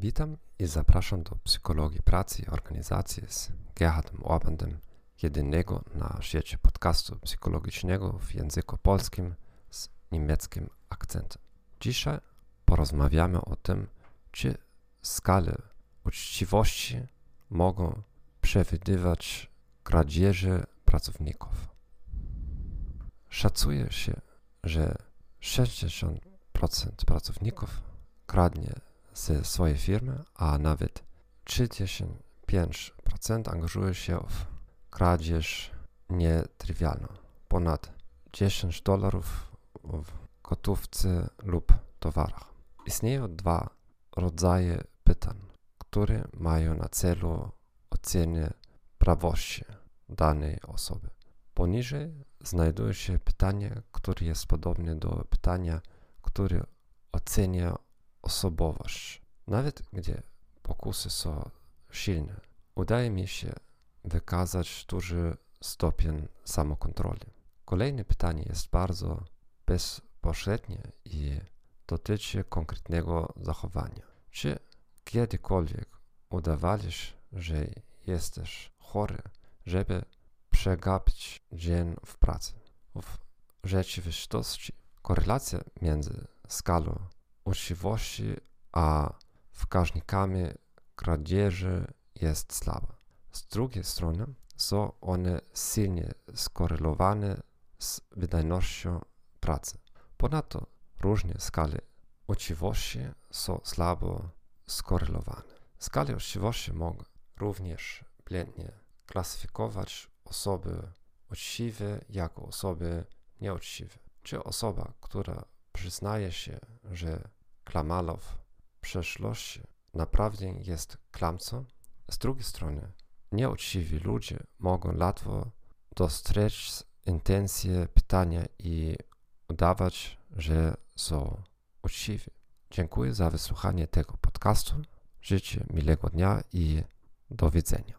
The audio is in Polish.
Witam i zapraszam do psychologii pracy i organizacji z Gerhardem Orbandem, jedynego na świecie podcastu psychologicznego w języku polskim z niemieckim akcentem. Dzisiaj porozmawiamy o tym, czy skale uczciwości mogą przewidywać kradzieże pracowników. Szacuje się, że 60% pracowników kradnie ze swojej firmy, a nawet 35% angażuje się w kradzież nietrywialną. Ponad 10 dolarów w gotówce lub towarach. Istnieją dwa rodzaje pytań, które mają na celu ocenę prawości danej osoby. Poniżej znajduje się pytanie, które jest podobne do pytania, które ocenia osobowość. Nawet gdzie pokusy są silne, udaje mi się wykazać duży stopień samokontroli. Kolejne pytanie jest bardzo bezpośrednie i dotyczy konkretnego zachowania. Czy kiedykolwiek udawaliś, że jesteś chory, żeby przegapić dzień w pracy? W rzeczywistości korelacja między skalą uczciwości a wskaźnikami kradzieży jest słaba. Z drugiej strony są one silnie skorelowane z wydajnością pracy. Ponadto różne skale uczciwości są słabo skorelowane. Skale uczciwości mogą również błędnie klasyfikować osoby uczciwe jako osoby nieuczciwe. Czy osoba, która przyznaje się, że klamała w przeszłości, naprawdę jest klamcą? Z drugiej strony, nieuczciwi ludzie mogą łatwo dostrzec intencje pytania i udawać, że są uczciwi. Dziękuję za wysłuchanie tego podcastu. Życzę miłego dnia i do widzenia.